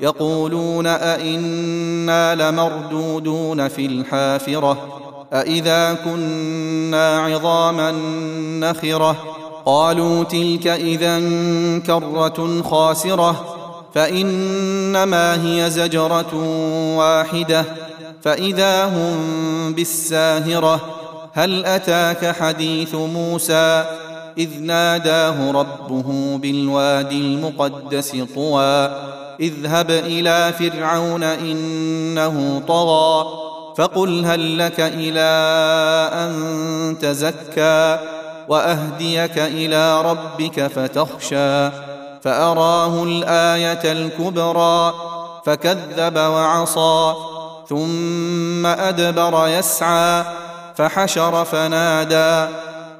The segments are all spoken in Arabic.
يقولون أئنا لمردودون في الحافرة؟ أئذا كنا عظاما نخرة؟ قالوا تلك إذا كرة خاسرة فإنما هي زجرة واحدة. فإذا هم بالساهرة هل أتاك حديث موسى؟ إذ ناداه ربه بالوادي المقدس طوى. اذهب إلى فرعون إنه طغى فقل هل لك إلى أن تزكى وأهديك إلى ربك فتخشى فأراه الآية الكبرى فكذب وعصى ثم أدبر يسعى فحشر فنادى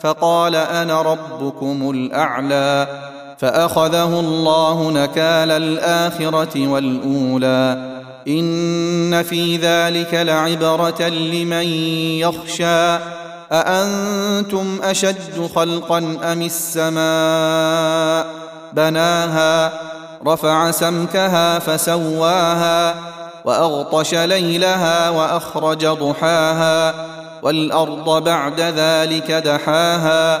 فقال أنا ربكم الأعلى فأخذه الله نكال الآخرة والأولى. إن في ذلك لعبرة لمن يخشى. أأنتم أشد خلقا أم السماء؟ بناها رفع سمكها فسواها وأغطش ليلها وأخرج ضحاها والأرض بعد ذلك دحاها.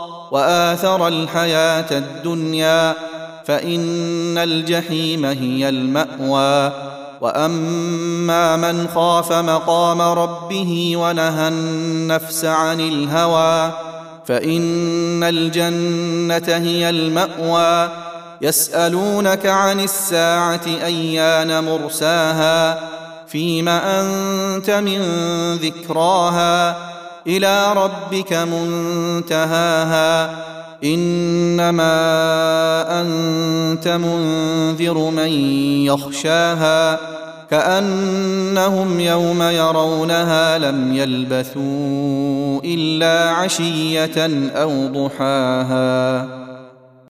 وآثر الحياة الدنيا فإن الجحيم هي المأوى. وأما من خاف مقام ربه ونهى النفس عن الهوى فإن الجنة هي المأوى. يسألونك عن الساعة أيان مرساها فيم أنت من ذكراها. إلى ربك منتهاها. إنما أنت منذر من يخشاها. كأنهم يوم يرونها لم يلبثوا إلا عشية أو ضحاها.